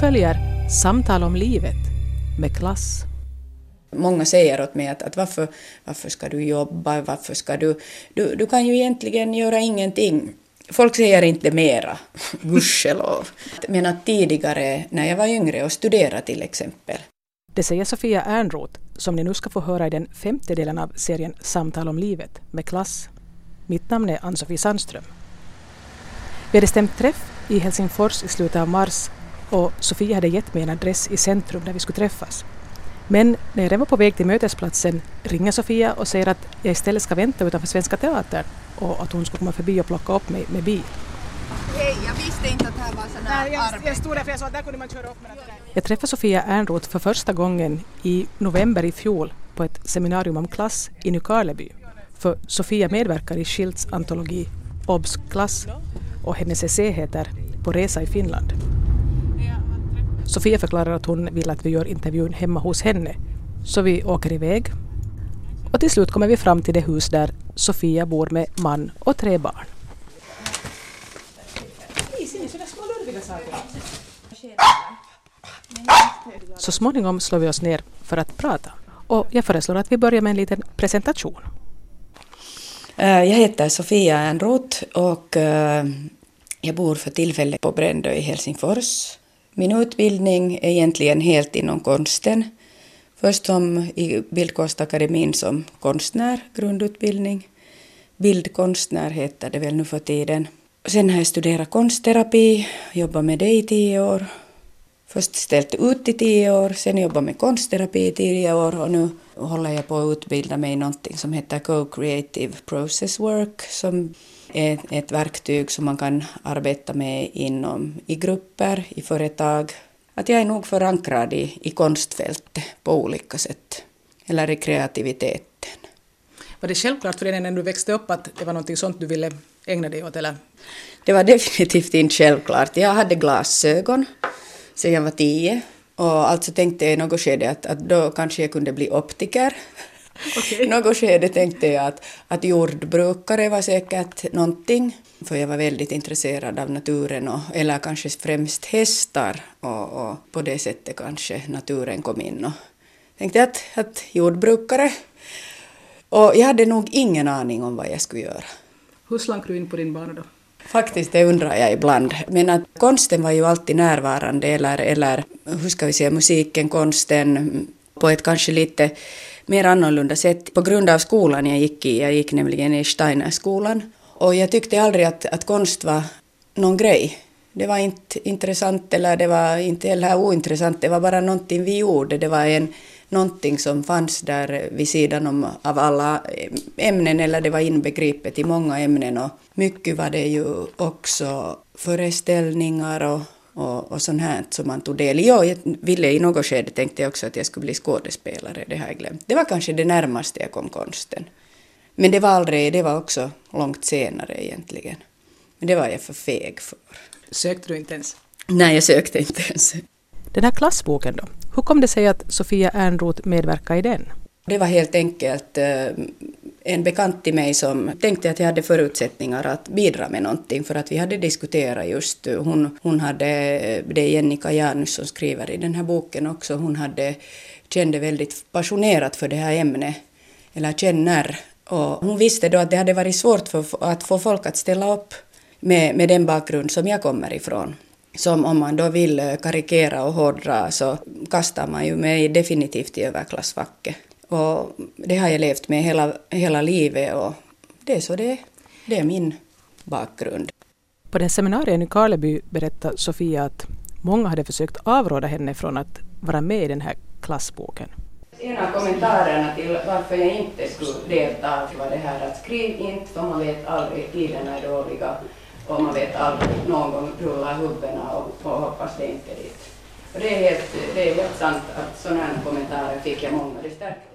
följer Samtal om livet med klass. Många säger åt mig att, att varför, varför ska du jobba, varför ska du, du... Du kan ju egentligen göra ingenting. Folk säger inte mera, gudskelov. Men att tidigare, när jag var yngre och studerade till exempel. Det säger Sofia Ernroth, som ni nu ska få höra i den femte delen av serien Samtal om livet med klass. Mitt namn är Ann-Sofie Sandström. Vi hade stämt träff i Helsingfors i slutet av mars och Sofia hade gett mig en adress i centrum där vi skulle träffas. Men när jag redan var på väg till mötesplatsen ringer Sofia och säger att jag istället ska vänta utanför Svenska Teatern och att hon ska komma förbi och plocka upp mig med bil. Hej, jag visste inte att det här var sån här Nej, jag, jag stod där för jag sa att där kunde man köra upp med det där. Jag träffade Sofia Ernroth för första gången i november i fjol på ett seminarium om klass i Nykarleby. För Sofia medverkar i Schilds antologi Obs klass och hennes essä heter På resa i Finland. Sofia förklarar att hon vill att vi gör intervjun hemma hos henne. Så vi åker iväg. Och till slut kommer vi fram till det hus där Sofia bor med man och tre barn. Så småningom slår vi oss ner för att prata. Och jag föreslår att vi börjar med en liten presentation. Eh, jag heter Sofia Enroth och eh, jag bor för tillfället på Brändö i Helsingfors. Min utbildning är egentligen helt inom konsten. Först som i Bildkonstakademin som konstnär, grundutbildning. Bildkonstnär heter det väl nu för tiden. Sen har jag studerat konstterapi, jobbat med det i tio år. Först ställt ut i tio år, sen jobbat med konstterapi i tio år och nu håller jag på att utbilda mig i någonting som heter Co-Creative Process Work som är ett verktyg som man kan arbeta med inom, i grupper, i företag. Att jag är nog förankrad i, i konstfältet på olika sätt, eller i kreativiteten. Var det självklart för dig när du växte upp att det var något sånt du ville ägna dig åt eller? Det var definitivt inte självklart. Jag hade glasögon sedan jag var tio. Och alltså tänkte jag i något skede att, att då kanske jag kunde bli optiker. I något skede tänkte jag att, att jordbrukare var säkert någonting. För jag var väldigt intresserad av naturen, och, eller kanske främst hästar. Och, och på det sättet kanske naturen kom in. Och tänkte att, att jordbrukare. Och jag hade nog ingen aning om vad jag skulle göra. Hur slank du in på din bana då? Faktiskt, det undrar jag ibland. Men att konsten var ju alltid närvarande, eller, eller hur ska vi säga, musiken, konsten, på ett kanske lite mer annorlunda sätt. På grund av skolan jag gick i, jag gick nämligen i Steinerskolan, och jag tyckte aldrig att, att konst var någon grej. Det var inte intressant eller det var inte heller ointressant, det var bara någonting vi gjorde. Det var en, någonting som fanns där vid sidan om, av alla ämnen, eller det var inbegripet i många ämnen. Och mycket var det ju också föreställningar och, och, och sånt här som man tog del i. Ja, jag ville i något skede tänkte jag också att jag skulle bli skådespelare, det har jag glömt. Det var kanske det närmaste jag kom konsten. Men det var aldrig, det var också långt senare egentligen. Men det var jag för feg för. Sökte du inte ens? Nej, jag sökte inte ens. Den här klassboken då? Hur kom det sig att Sofia Ernroth medverkade i den? Det var helt enkelt eh, en bekant till mig som tänkte att jag hade förutsättningar att bidra med någonting för att vi hade diskuterat just, hon, hon hade, det är Jennika Janus som skriver i den här boken också, hon hade, kände väldigt passionerat för det här ämnet, eller känner, och hon visste då att det hade varit svårt för, att få folk att ställa upp med, med den bakgrund som jag kommer ifrån. Som om man då vill karikera och hårdra så kastar man ju mig definitivt i överklassfacket. Och det har jag levt med hela, hela livet och det är så det är. Det är min bakgrund. På den seminarien i Karleby berättade Sofia att många hade försökt avråda henne från att vara med i den här klassboken. En av kommentarerna till varför jag inte skulle delta var det här att skriv inte för man vet aldrig, tiderna är dåliga och man vet aldrig, någon gång rullar hubborna och, och hoppas det inte dit. Och det är helt, det är helt sant att sådana här kommentarer fick jag många, det inte.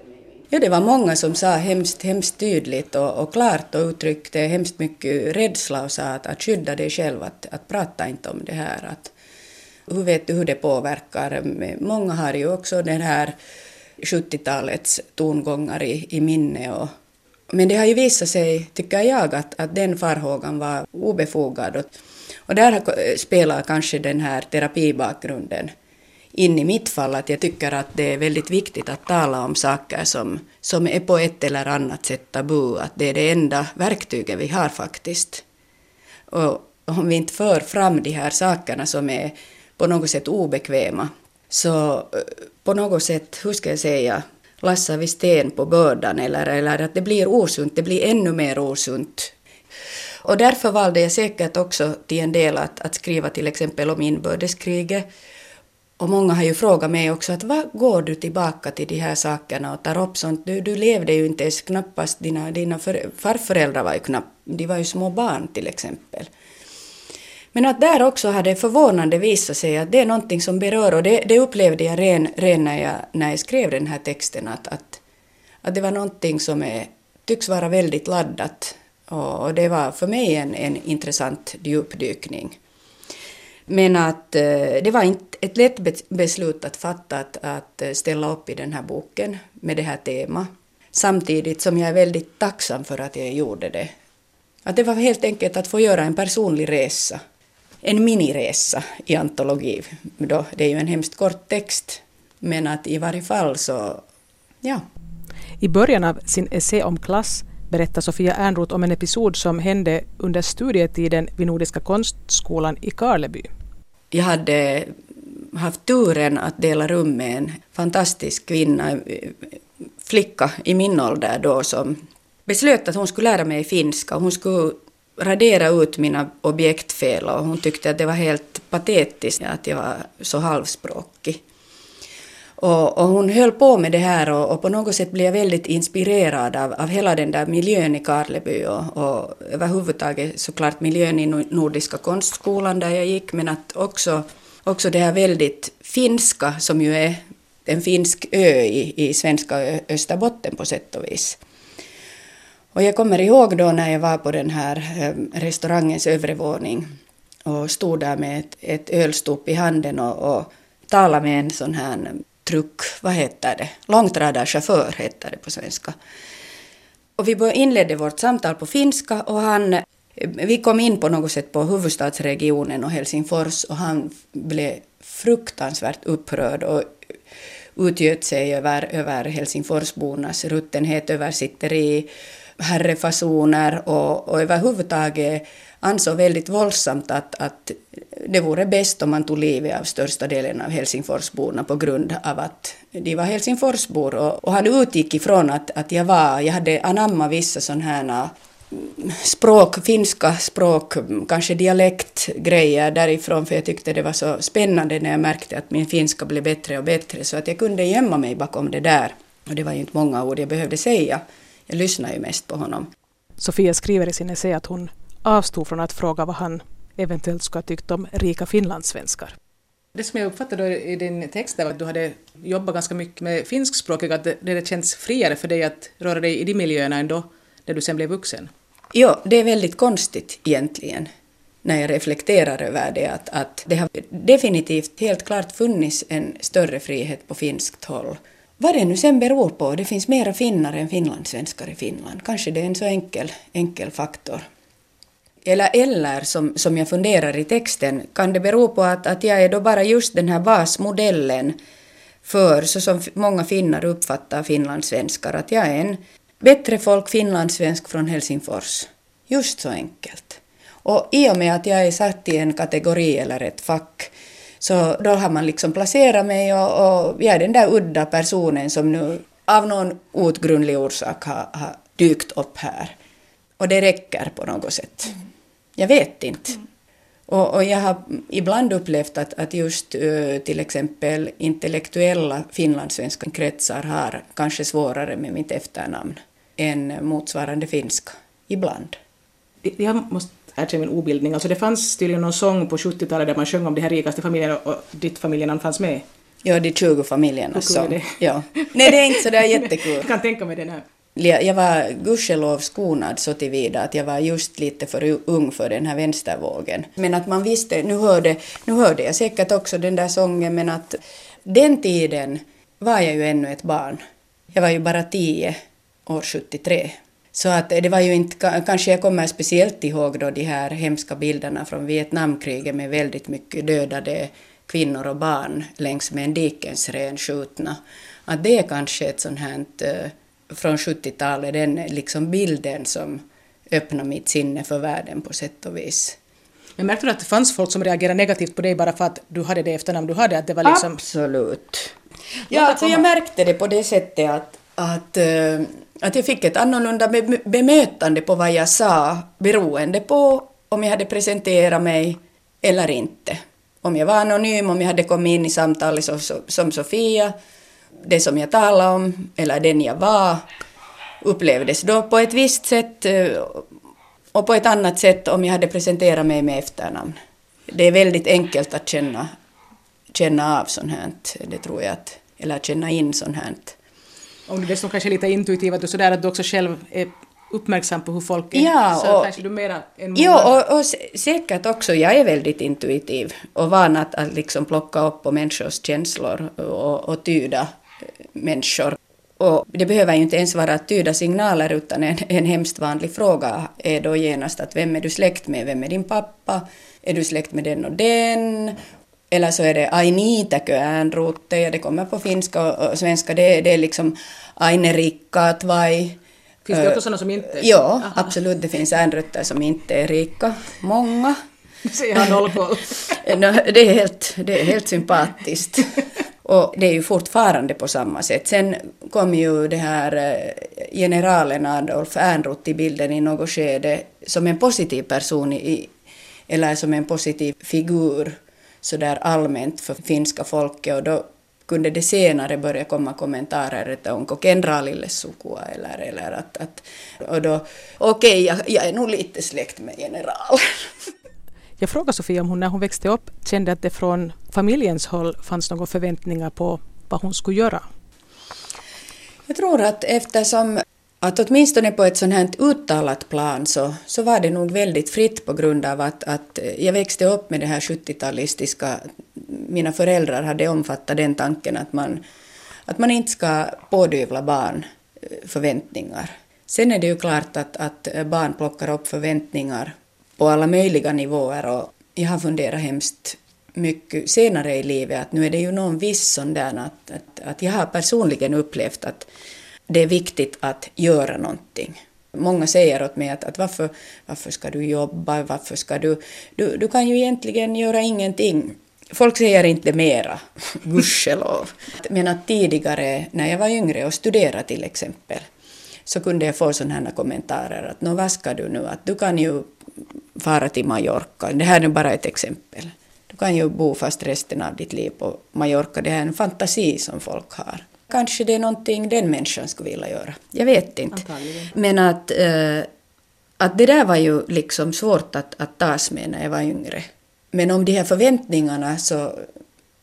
Ja, det var många som sa hemskt, hemskt tydligt och, och klart och uttryckte hemskt mycket rädsla och sa att, att skydda dig själv, att, att prata inte om det här. Att, hur vet du hur det påverkar? Många har ju också den här 70-talets tongångar i, i minne. Och, men det har ju visat sig, tycker jag, att, att den farhågan var obefogad. Och, Och där spelar kanske den här terapibakgrunden in i mitt fall att jag tycker att det är väldigt viktigt att tala om saker som, som är på ett eller annat sätt tabu, att det är det enda verktyget vi har faktiskt. Och om vi inte för fram de här sakerna som är på något sätt obekväma, så eh, på något sätt, hur ska jag säga, lassar vi sten på bördan eller, eller att det blir osunt, det blir ännu mer osunt. Och därför valde jag säkert också till en del att, att skriva till exempel om inbördeskriget och många har ju frågat mig också att vad går du tillbaka till de här sakerna och tar upp sånt? Du, du levde ju inte ens knappast, dina, dina för, farföräldrar var ju knappt, de var ju små barn till exempel. Men att där också har det förvånande visat sig att det är någonting som berör och det, det upplevde jag ren, ren när, jag, när jag skrev den här texten att, att, att det var någonting som är, tycks vara väldigt laddat och, och det var för mig en, en intressant djupdykning. Men att eh, det var inte ett lätt beslut att fatta att, att eh, ställa upp i den här boken med det här temat. Samtidigt som jag är väldigt tacksam för att jag gjorde det. Att det var helt enkelt att få göra en personlig resa. En miniresa i antologi. Då, det är ju en hemskt kort text. Men att i varje fall så, ja. I början av sin essä om klass berättar Sofia Ernroth om en episod som hände under studietiden vid Nordiska konstskolan i Karleby. Jag hade haft turen att dela rum med en fantastisk kvinna, flicka i min ålder då, som beslöt att hon skulle lära mig finska och hon skulle radera ut mina objektfel och hon tyckte att det var helt patetiskt att jag var så halvspråkig. Och, och, hon höll på med det här och, och, på något sätt blev jag väldigt inspirerad av, av hela den där miljön i Karleby och, och överhuvudtaget såklart miljön i Nordiska konstskolan där jag gick men att också, också det här väldigt finska som ju är en finsk ö i, i svenska Österbotten på sätt och vis. Och jag kommer ihåg då när jag var på den här ehm, restaurangens övre våning och stod där med ett, ett ölstop i handen och, och talade med en sån här truck, vad heter det, långtradarchaufför heter det på svenska. Och vi inledde vårt samtal på finska och han, vi kom in på något sätt på huvudstadsregionen och Helsingfors och han blev fruktansvärt upprörd och utgöt sig över, över Helsingforsbornas ruttenhet, översitteri, herrefasoner och, och överhuvudtaget ansåg väldigt våldsamt att, att det vore bäst om man tog livet av största delen av Helsingforsborna på grund av att de var Helsingforsbor och, och han utgick ifrån att, att jag var, jag hade anammat vissa sådana här mm, språk, finska språk, mm, kanske dialektgrejer därifrån för jag tyckte det var så spännande när jag märkte att min finska blev bättre och bättre så att jag kunde gömma mig bakom det där. Och det var ju inte många ord jag behövde säga. Jag lyssnade ju mest på honom. Sofia skriver i sin essä att hon avstod från att fråga vad han eventuellt skulle ha tyckt om rika finlandssvenskar. Det som jag uppfattade i din text var att du hade jobbat ganska mycket med finskspråkiga, att det, det känns friare för dig att röra dig i de miljöerna ändå när du sen blev vuxen. Ja, det är väldigt konstigt egentligen när jag reflekterar över det, att, att det har definitivt helt klart funnits en större frihet på finskt håll. Vad det nu sen beror på, det finns mera finnar än finlandssvenskar i Finland. Kanske det är en så enkel, enkel faktor. Eller, eller som, som jag funderar i texten, kan det bero på att, att jag är då bara just den här basmodellen för, så som många finnar uppfattar finlandssvenskar, att jag är en bättre folk finlandssvensk från Helsingfors. Just så enkelt. Och i och med att jag är satt i en kategori eller ett fack, så då har man liksom placerat mig och, och jag är den där udda personen som nu av någon outgrundlig orsak har, har dykt upp här. Och det räcker på något sätt. Jag vet inte. Mm. Och, och, jag har ibland upplevt att, att just uh, till exempel intellektuella finlandssvenska kretsar har kanske svårare med mitt efternamn än motsvarande finska. Ibland. Jag måste erkänna min obildning. Alltså det fanns tydligen någon sång på 70-talet där man sjöng om de här rikaste familjerna och ditt familjenamn fanns med. Ja, de 20 familjerna. Så. Ja. Nej, det är inte så där jättekul. Jag kan tänka mig det här. Jag var gudskelov skonad så tillvida att jag var just lite för ung för den här vänstervågen. Men att man visste, nu hörde, nu hörde jag säkert också den där sången, men att den tiden var jag ju ännu ett barn. Jag var ju bara tio år 73. Så att det var ju inte, kanske jag kommer speciellt ihåg då de här hemska bilderna från Vietnamkriget med väldigt mycket dödade kvinnor och barn längs med en dikensren skjutna. Att det är kanske ett sånt här eh, från 70-talet, den liksom bilden som öppnar mitt sinne för världen på sätt och vis. Men märkte du att det fanns folk som reagerade negativt på dig bara för att du hade det efternamn du hade? Att det var liksom... Absolut. Ja, alltså jag märkte det på det sättet att, att, äh, att jag fick ett annorlunda bemötande på vad jag sa beroende på om jag hade presenterat mig eller inte. Om jag var anonym, om jag hade kommit in i samtalet så, som Sofia, det som jag talade om, eller den jag var, upplevdes då på ett visst sätt eh, och på ett annat sätt om jag hade presenterat mig med efternamn. Det är väldigt enkelt att känna, känna av sånt här, det tror jag, att, eller känna in sånt här. Om du dessutom kanske är lite intuitiv, att du, sådär, att du också själv är uppmärksam på hur folk är, ja, så och, kanske du mera än Ja, och, och säkert också, jag är väldigt intuitiv och van att, att liksom plocka upp på människors känslor och, och tyda människor. Och det behöver ju inte ens vara att tyda signaler utan en, en hemskt vanlig fråga är då genast att vem är du släkt med, vem är din pappa, är du släkt med den och den? Eller så är det Ainitäkö äänruutte, det kommer på finska och, svenska, det, det är liksom Ainerikkaat vai Finns det också sådana som inte? Ja, Aha. absolut. Det finns äänrötter som inte är rika. Många. Så jag har noll koll. det, är helt, det är helt sympatiskt. Och det är ju fortfarande på samma sätt. Sen kom ju det här eh, generalen Adolf Ernroth i bilden i något skede som en positiv person i, eller som en positiv figur så där allmänt för finska folket och då kunde det senare börja komma kommentarer että onko kenraalille sukua eller, eller att, att och då okej, okay, jag, jag är nog lite släkt med generalen. Jag frågade Sofia om hon när hon växte upp kände att det från familjens håll fanns några förväntningar på vad hon skulle göra. Jag tror att eftersom att åtminstone på ett sånt här uttalat plan så, så var det nog väldigt fritt på grund av att, att jag växte upp med det här 70-talistiska, mina föräldrar hade omfattat den tanken att man, att man inte ska pådyvla barn eh, förväntningar. Sen är det ju klart att, att barn plockar upp förväntningar på alla möjliga nivåer och jag har funderat hemskt mycket senare i livet att nu är det ju någon viss sån där att, att, att jag har personligen upplevt att det är viktigt att göra någonting. Många säger åt mig att, att varför, varför ska du jobba, varför ska du, du... Du kan ju egentligen göra ingenting. Folk säger inte mera, gudskelov. Men att tidigare, när jag var yngre och studerade till exempel, så kunde jag få sådana här kommentarer att nå vad ska du nu, att du kan ju fara till Mallorca. Det här är bara ett exempel. Du kan ju bo fast resten av ditt liv på Mallorca. Det är en fantasi som folk har. Kanske det är någonting den människan skulle vilja göra. Jag vet inte. Men att, äh, att det där var ju liksom svårt att, att tas med när jag var yngre. Men om de här förväntningarna så,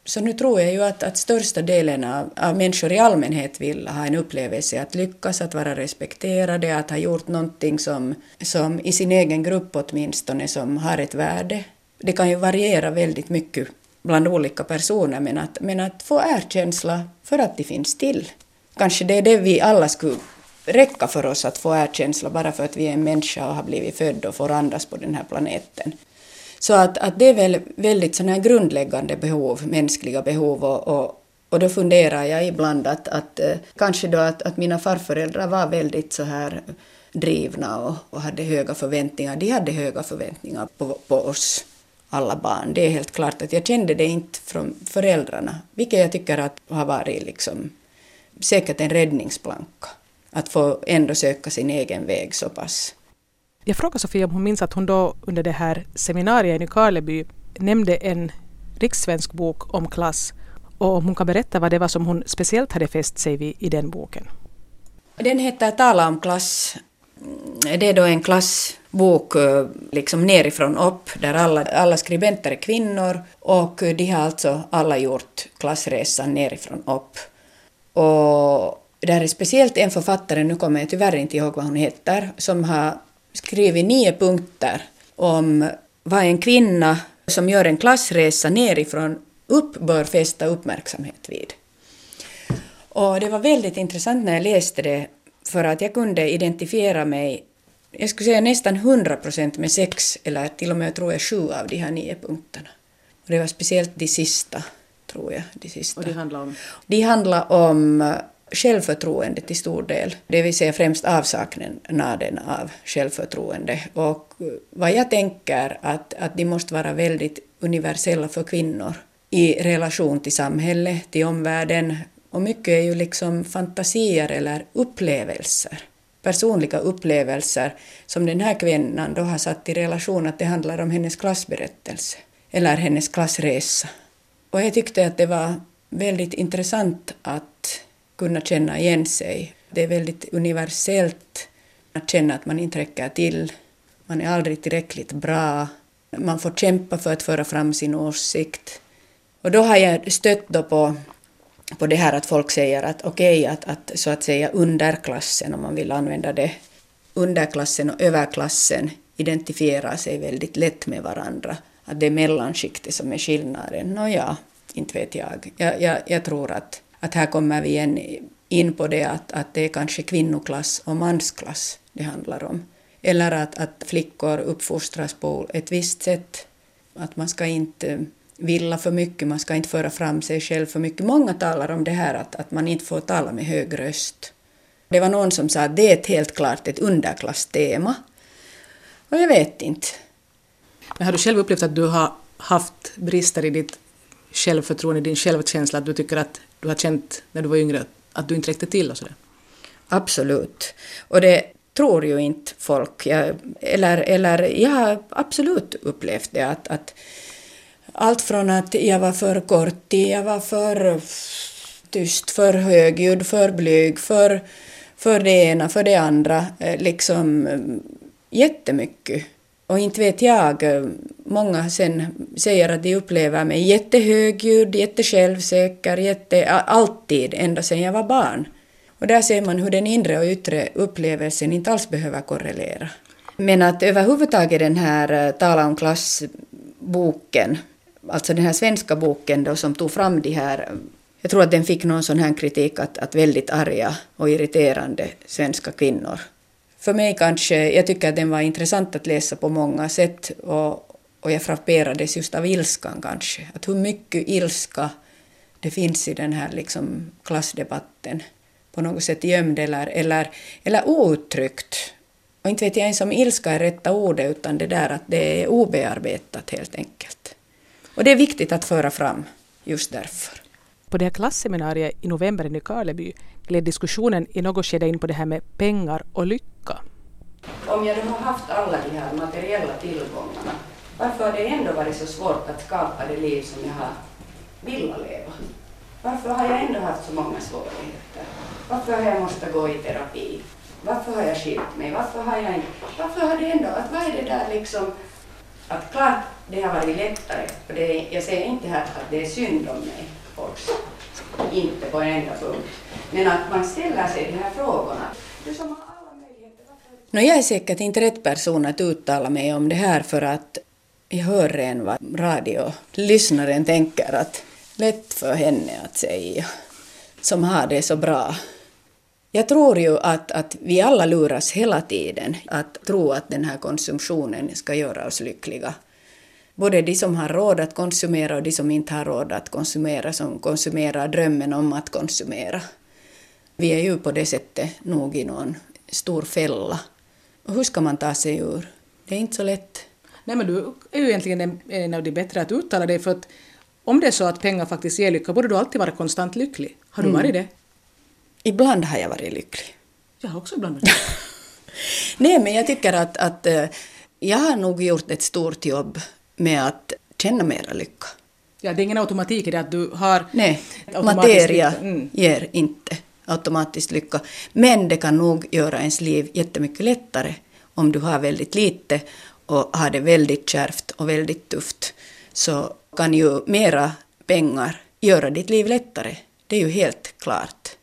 så nu tror jag ju att, att största delen av, av människor i allmänhet vill ha en upplevelse att lyckas, att vara respekterade, att ha gjort någonting som, som i sin egen grupp åtminstone som har ett värde. Det kan ju variera väldigt mycket bland olika personer men att, men att få erkänsla för att de finns till. Kanske det är det vi alla skulle räcka för oss att få erkänsla bara för att vi är en människa och har blivit född och får andas på den här planeten. Så att, att det är väl väldigt sådana här grundläggande behov, mänskliga behov och, och, och då funderar jag ibland att, att eh, kanske då att, att mina farföräldrar var väldigt så här drivna och, och hade höga förväntningar. De hade höga förväntningar på, på oss alla barn. Det är helt klart att jag kände det inte från föräldrarna, vilket jag tycker att har varit liksom säkert en räddningsplanka. Att få ändå söka sin egen väg så pass. Jag frågade Sofia om hon minns att hon då under det här seminariet i Karleby nämnde en rikssvensk bok om klass och om hon kan berätta vad det var som hon speciellt hade fäst sig vid i den boken. Den heter Tala om klass. Mm, det är då en klassbok eh, liksom nerifrån upp där alla, alla skribenter är kvinnor och de har alltså alla gjort klassresan nerifrån upp. Och där är speciellt en författare, nu kommer jag tyvärr inte ihåg vad hon heter, som har skrivit nio punkter om vad en kvinna som gör en klassresa nerifrån upp bör fästa uppmärksamhet vid. Och det var väldigt intressant när jag läste det, för att jag kunde identifiera mig, jag skulle säga nästan 100 procent med sex, eller till och med tror jag sju av de här nio punkterna. Och det var speciellt de sista, tror jag. De sista. Och det handlar om? De handlar om självförtroende till stor del, det vill säga främst avsaknaden av självförtroende. Och vad jag tänker att, att de måste vara väldigt universella för kvinnor i relation till samhället, till omvärlden. Och mycket är ju liksom fantasier eller upplevelser, personliga upplevelser som den här kvinnan då har satt i relation att det handlar om hennes klassberättelse eller hennes klassresa. Och jag tyckte att det var väldigt intressant att kunna känna igen sig. Det är väldigt universellt att känna att man inte räcker till, man är aldrig tillräckligt bra, man får kämpa för att föra fram sin åsikt. Och då har jag stött då på, på det här att folk säger att okej, okay, att, att så att säga underklassen, om man vill använda det, underklassen och överklassen identifierar sig väldigt lätt med varandra. Att det är mellanskiktet som är skillnaden. Nåja, inte vet jag. Jag, jag. jag tror att att här kommer vi igen in på det att, att det är kanske kvinnoklass och mansklass det handlar om. Eller att, att flickor uppfostras på ett visst sätt. Att man ska inte villa för mycket, man ska inte föra fram sig själv för mycket. Många talar om det här att, att man inte får tala med hög röst. Det var någon som sa att det är ett helt klart ett underklasstema. Och jag vet inte. Men har du själv upplevt att du har haft brister i ditt självförtroende, din självkänsla, att du tycker att du har känt när du var yngre att du inte räckte till och sådär? Absolut. Och det tror ju inte folk. Jag, eller, eller jag har absolut upplevt det att, att allt från att jag var för kort jag var för tyst, för högljudd, för blyg, för, för det ena, för det andra. Eh, liksom eh, jättemycket. Och inte vet jag, eh, många sen säger att de upplever mig jättehögljudd, jättesjälvsäker, jätte, alltid, ända sedan jag var barn. Och där ser man hur den inre och yttre upplevelsen inte alls behöver korrelera. Men att överhuvudtaget den här Tala om klass-boken, alltså den här svenska boken då som tog fram de här jag tror att den fick någon sån här kritik att, att väldigt arga och irriterande svenska kvinnor för mig kanske, jag tycker att den var intressant att läsa på många sätt och, och jag frapperades just av ilskan kanske. Att hur mycket ilska det finns i den här liksom klassdebatten. På något sätt gömd eller, eller, eller outtryckt. Och inte vet jag ens om ilska är rätta ordet utan det där att det är obearbetat helt enkelt. Och det är viktigt att föra fram just därför. På det här klasseminariet i november i Nykarleby gled diskussionen i något skede in på det här med pengar och lycka. Om jag nu har haft alla de här materiella tillgångarna, varför har det ändå varit så svårt att skapa det liv som jag har velat leva? Varför har jag ändå haft så många svårigheter? Varför har jag måste gå i terapi? Varför har jag skilt mig? Varför har jag inte... Varför har det ändå... Att vad är det där liksom... Att klart, det har varit lättare. och det är, jag säger inte här att det är synd om mig också. Inte på en enda punkt. Men att man ställer sig de här frågorna. Du som har alla möjligheter, no, jag är säkert inte rätt person att uttala mig om det här för att jag hör redan vad radiolyssnaren tänker att lätt för henne att säga som har det så bra. Jag tror ju att, att vi alla luras hela tiden att tro att den här konsumtionen ska göra oss lyckliga både de som har råd att konsumera och de som inte har råd att konsumera, som konsumerar drömmen om att konsumera. Vi är ju på det sättet nog i någon stor fälla. Och hur ska man ta sig ur? Det är inte så lätt. Nej, men du är ju egentligen en av de bättre att uttala dig, för att om det är så att pengar faktiskt ger lycka, borde du alltid vara konstant lycklig. Har du mm. varit det? Ibland har jag varit lycklig. Jag har också ibland varit det. Nej, men jag tycker att, att eh, jag har nog gjort ett stort jobb med att känna mera lycka. Ja, det är ingen automatik i det att du har... Nej, materia mm. ger inte automatiskt lycka. Men det kan nog göra ens liv jättemycket lättare om du har väldigt lite och har det väldigt kärvt och väldigt tufft. Så kan ju mera pengar göra ditt liv lättare. Det är ju helt klart.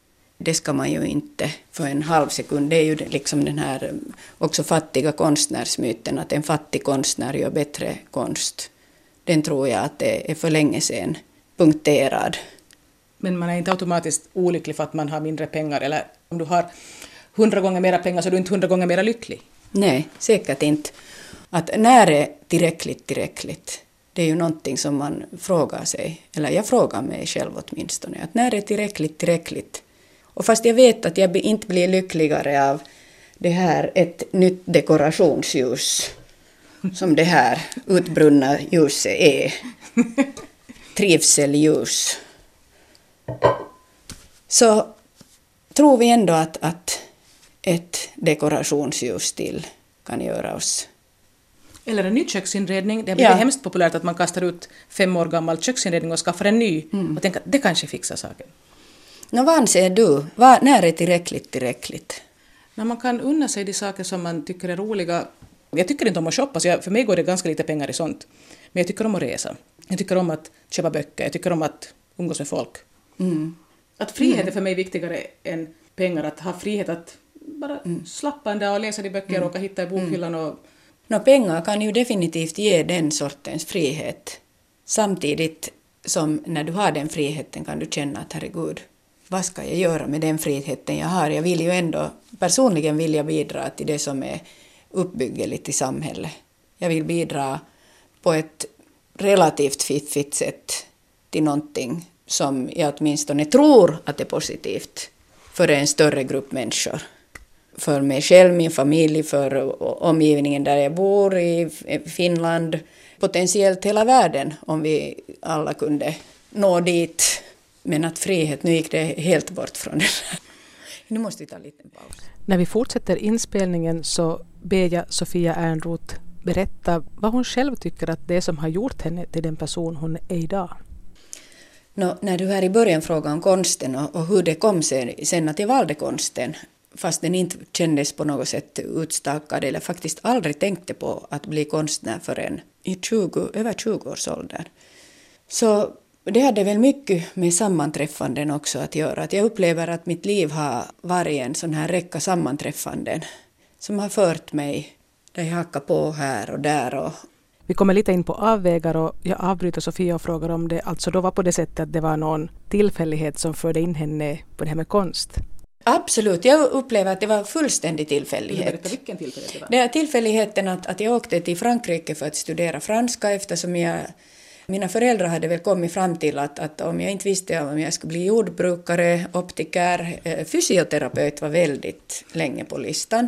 Det ska man ju inte för en halv sekund. Det är ju liksom den här också fattiga konstnärsmyten att en fattig konstnär gör bättre konst. Den tror jag att det är för länge sedan punkterad. Men man är inte automatiskt olycklig för att man har mindre pengar eller om du har hundra gånger mera pengar så är du inte hundra gånger mera lycklig. Nej, säkert inte. Att när är tillräckligt tillräckligt? Det är ju någonting som man frågar sig, eller jag frågar mig själv åtminstone, att när är tillräckligt tillräckligt? Och fast jag vet att jag inte blir lyckligare av det här ett nytt dekorationsljus som det här utbrunna ljuset är. Trivselljus. Så tror vi ändå att, att ett dekorationsljus till kan göra oss eller en ny köksinredning. Det har blivit ja. hemskt populärt att man kastar ut fem år gammal köksinredning och skaffar en ny mm. och tänker att det kanske fixar saken. Nå, vad anser du? Vad, när är tillräckligt tillräckligt? När man kan unna sig de saker som man tycker är roliga. Jag tycker inte om att shoppa, så jag, för mig går det ganska lite pengar i sånt. Men jag tycker om att resa. Jag tycker om att köpa böcker, jag tycker om att umgås med folk. Mm. Att frihet mm. är för mig viktigare än pengar, att ha frihet att bara mm. slappa en dag och läsa de böcker mm. och hitta i bokhyllan och Nå, pengar kan ju definitivt ge den sortens frihet. Samtidigt som när du har den friheten kan du känna att herregud, vad ska jag göra med den friheten jag har? Jag vill ju ändå, personligen vill jag bidra till det som är uppbyggeligt i samhället. Jag vill bidra på ett relativt fiffigt sätt till någonting som jag åtminstone tror att är positivt för en större grupp människor för mig själv, min familj, för omgivningen där jag bor i Finland, potentiellt hela världen om vi alla kunde nå dit. Men att frihet, nu gick det helt bort från det Nu måste vi ta en liten paus. När vi fortsätter inspelningen så ber jag Sofia Ernroth berätta vad hon själv tycker att det är som har gjort henne till den person hon är idag. No, när du här i början frågade om konsten och, och hur det kom sig sen att jag valde konsten fast den inte kändes på något sätt utstakad eller faktiskt aldrig tänkte på att bli konstnär förrän i 20, över 20 års ålder. Så det hade väl mycket med sammanträffanden också att göra. Att jag upplever att mitt liv har varit en sån här räcka sammanträffanden som har fört mig där jag hackar på här och där. Och... Vi kommer lite in på avvägar och jag avbryter Sofia och frågar om det alltså då var på det sättet att det var någon tillfällighet som förde in henne på det här med konst. Absolut, jag upplever att det var fullständig tillfällighet. Vilken tillfällighet det var. Det är tillfälligheten att, att jag åkte till Frankrike för att studera franska eftersom jag mina föräldrar hade väl kommit fram till att, att om jag inte visste om jag skulle bli jordbrukare, optiker, eh, fysioterapeut var väldigt länge på listan,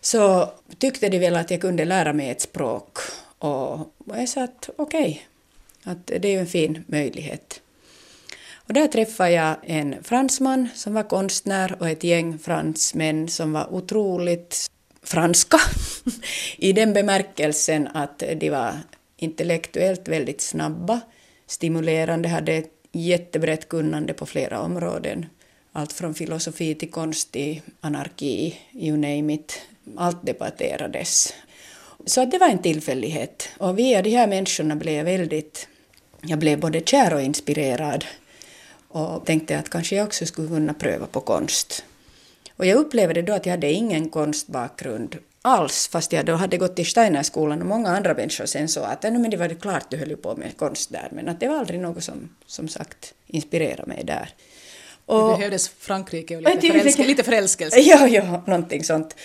så tyckte de väl att jag kunde lära mig ett språk. Och jag sa att okej, okay, att det är ju en fin möjlighet. Och där träffade jag en fransman som var konstnär och ett gäng fransmän som var otroligt franska i den bemärkelsen att de var intellektuellt väldigt snabba, stimulerande, hade ett jättebrett kunnande på flera områden. Allt från filosofi till konst till anarki, you name it. Allt debatterades. Så att det var en tillfällighet. Och via de här människorna blev jag väldigt... Jag blev både kär och inspirerad och tänkte att kanske jag också skulle kunna pröva på konst. Och jag upplevde då att jag hade ingen konstbakgrund alls, fast jag då hade gått i Steinerskolan och många andra människor sen sa att men det var det klart du höll på med konst där, men att det var aldrig något som, som sagt, inspirerade mig där. Och, det behövdes Frankrike och lite, förälske, lite förälskelse. Ja, ja, någonting sånt.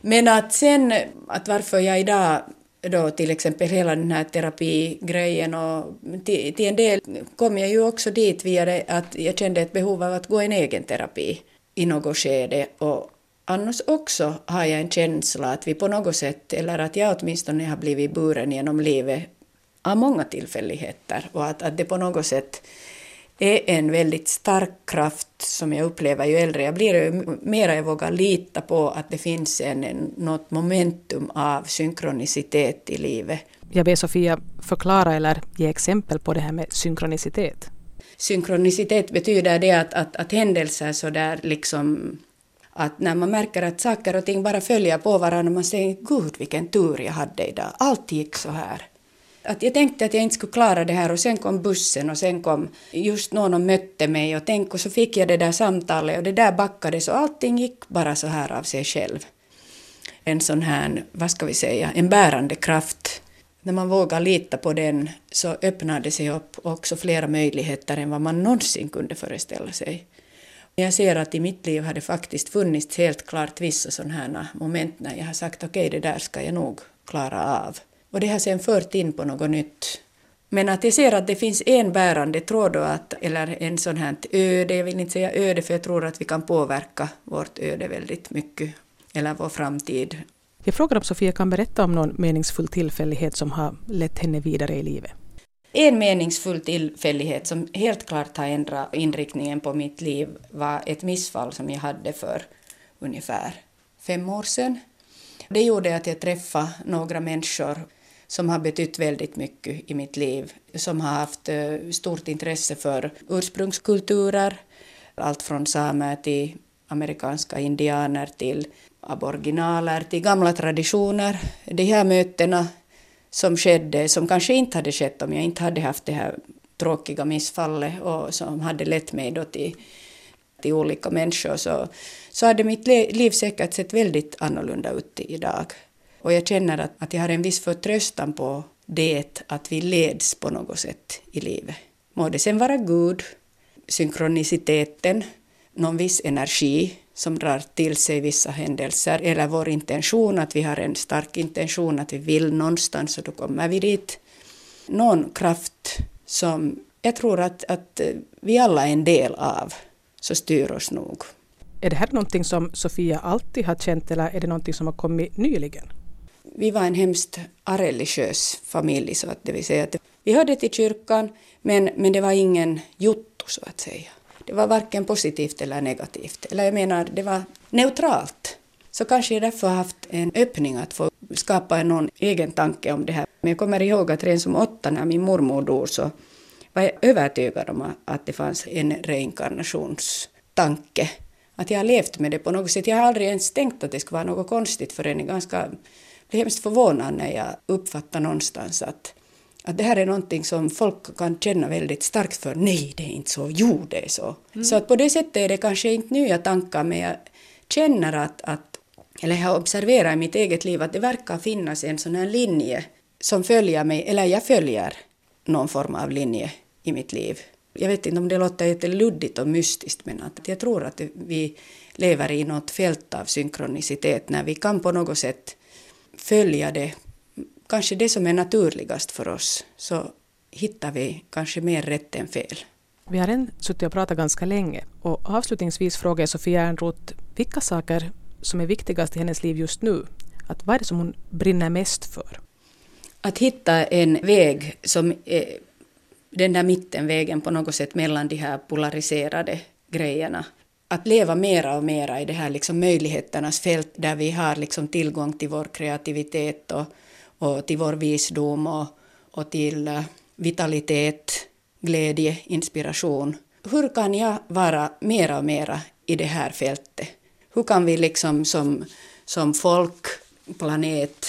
Men att sen, att varför jag idag då till exempel hela den här terapigrejen och till, till en del kom jag ju också dit via det att jag kände ett behov av att gå en egen terapi i något skede och annars också har jag en känsla att vi på något sätt, eller att jag åtminstone har blivit buren genom livet av många tillfälligheter och att, att det på något sätt är en väldigt stark kraft som jag upplever ju äldre jag blir, ju mer jag vågar lita på att det finns en, något momentum av synkronicitet i livet. Jag ber Sofia förklara eller ge exempel på det här med synkronicitet. Synkronicitet betyder det att, att, att händelser så där liksom att när man märker att saker och ting bara följer på varandra man säger gud vilken tur jag hade idag, allt gick så här att jag tänkte att jag inte skulle klara det här och sen kom bussen och sen kom just någon och mötte mig och tänk och så fick jag det där samtalet och det där backades och allting gick bara så här av sig själv. En sån här, vad ska vi säga, en bärande kraft. När man vågar lita på den så öppnar det sig upp också flera möjligheter än vad man någonsin kunde föreställa sig. Jag ser att i mitt liv har det faktiskt funnits helt klart vissa sådana här moment när jag har sagt okej, okay, det där ska jag nog klara av. Och det har sen fört in på något nytt. Men att jag ser att det finns en bärande tråd, att, eller en sån här öde, jag vill inte säga öde för jag tror att vi kan påverka vårt öde väldigt mycket, eller vår framtid. Jag frågar om Sofia kan berätta om någon meningsfull tillfällighet som har lett henne vidare i livet. En meningsfull tillfällighet som helt klart har ändrat inriktningen på mitt liv var ett missfall som jag hade för ungefär fem år sedan. Det gjorde att jag träffade några människor som har betytt väldigt mycket i mitt liv, som har haft eh, stort intresse för ursprungskulturer, allt från samer till amerikanska indianer till aboriginaler till gamla traditioner. De här mötena som skedde, som kanske inte hade skett om jag inte hade haft det här tråkiga missfallet och som hade lett mig då till, till olika människor, så, så hade mitt liv säkert sett väldigt annorlunda ut idag. Och jag känner att, att jag har en viss förtröstan på det att vi leds på något sätt i livet. Må det sen vara Gud, synkroniciteten, någon viss energi som drar till sig vissa händelser, eller vår intention, att vi har en stark intention, att vi vill någonstans och då kommer vi dit. Någon kraft som jag tror att, att vi alla är en del av, så styr oss nog. Är det här någonting som Sofia alltid har känt eller är det någonting som har kommit nyligen? Vi var en hemskt areligiös familj, så att det vill säga att vi hörde till kyrkan, men, men det var ingen jotto så att säga. Det var varken positivt eller negativt. Eller jag menar, det var neutralt. Så kanske jag därför har haft en öppning att få skapa någon egen tanke om det här. Men jag kommer ihåg att redan som åtta när min mormor dog så var jag övertygad om att det fanns en reinkarnationstanke. Att jag har levt med det på något sätt. Jag har aldrig ens tänkt att det skulle vara något konstigt förrän jag ganska blev hemskt förvånad när jag uppfattade någonstans att att det här är någonting som folk kan känna väldigt starkt för. Nej, det är inte så. Jo, det är så. Mm. Så att på det sättet är det kanske inte nya tankar, men jag känner att, att eller jag har observerat i mitt eget liv att det verkar finnas en sån här linje som följer mig, eller jag följer någon form av linje i mitt liv. Jag vet inte om det låter lite luddigt och mystiskt, men att jag tror att vi lever i något fält av synkronicitet när vi kan på något sätt följa det kanske det som är naturligast för oss, så hittar vi kanske mer rätt än fel. Vi har än suttit och pratat ganska länge och avslutningsvis frågar jag Sofia Ernroth vilka saker som är viktigast i hennes liv just nu. Att vad är det som hon brinner mest för? Att hitta en väg som är den där mittenvägen på något sätt mellan de här polariserade grejerna. Att leva mera och mera i det här liksom möjligheternas fält där vi har liksom tillgång till vår kreativitet och och till vår visdom och, och till eh, vitalitet, glädje, inspiration. Hur kan jag vara mera och mera i det här fältet? Hur kan vi liksom som, som folk, planet,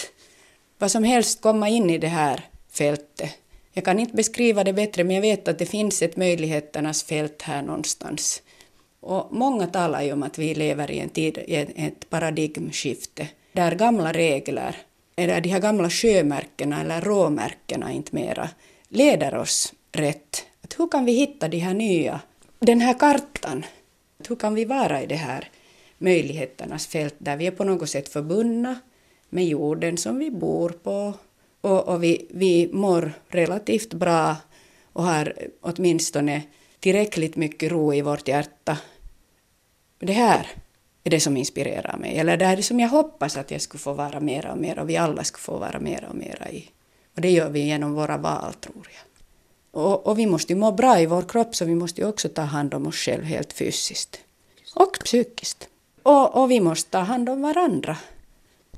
vad som helst komma in i det här fältet? Jag kan inte beskriva det bättre, men jag vet att det finns ett möjligheternas fält här någonstans. Och många talar ju om att vi lever i en tid, i ett paradigmskifte, där gamla regler eller de här gamla sjömärkena eller råmärkena inte mera leder oss rätt. Att hur kan vi hitta de här nya, den här kartan? Hur kan vi vara i det här möjligheternas fält där vi är på något sätt förbundna med jorden som vi bor på och, och vi, vi mår relativt bra och har åtminstone tillräckligt mycket ro i vårt hjärta. Det här är det som inspirerar mig. Eller det är det som jag hoppas att jag skulle få vara mera och mera och vi alla skulle få vara mera och mera i. Och det gör vi genom våra val, tror jag. Och, och vi måste ju må bra i vår kropp så vi måste ju också ta hand om oss själva helt fysiskt. Och psykiskt. Och, och vi måste ta hand om varandra.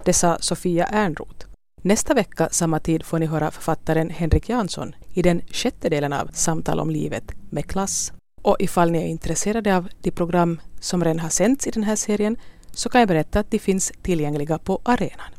Det sa Sofia Ernroth. Nästa vecka samma tid får ni höra författaren Henrik Jansson i den sjätte delen av Samtal om livet med klass. Och ifall ni är intresserade av de program som redan har sänts i den här serien så kan jag berätta att de finns tillgängliga på arenan.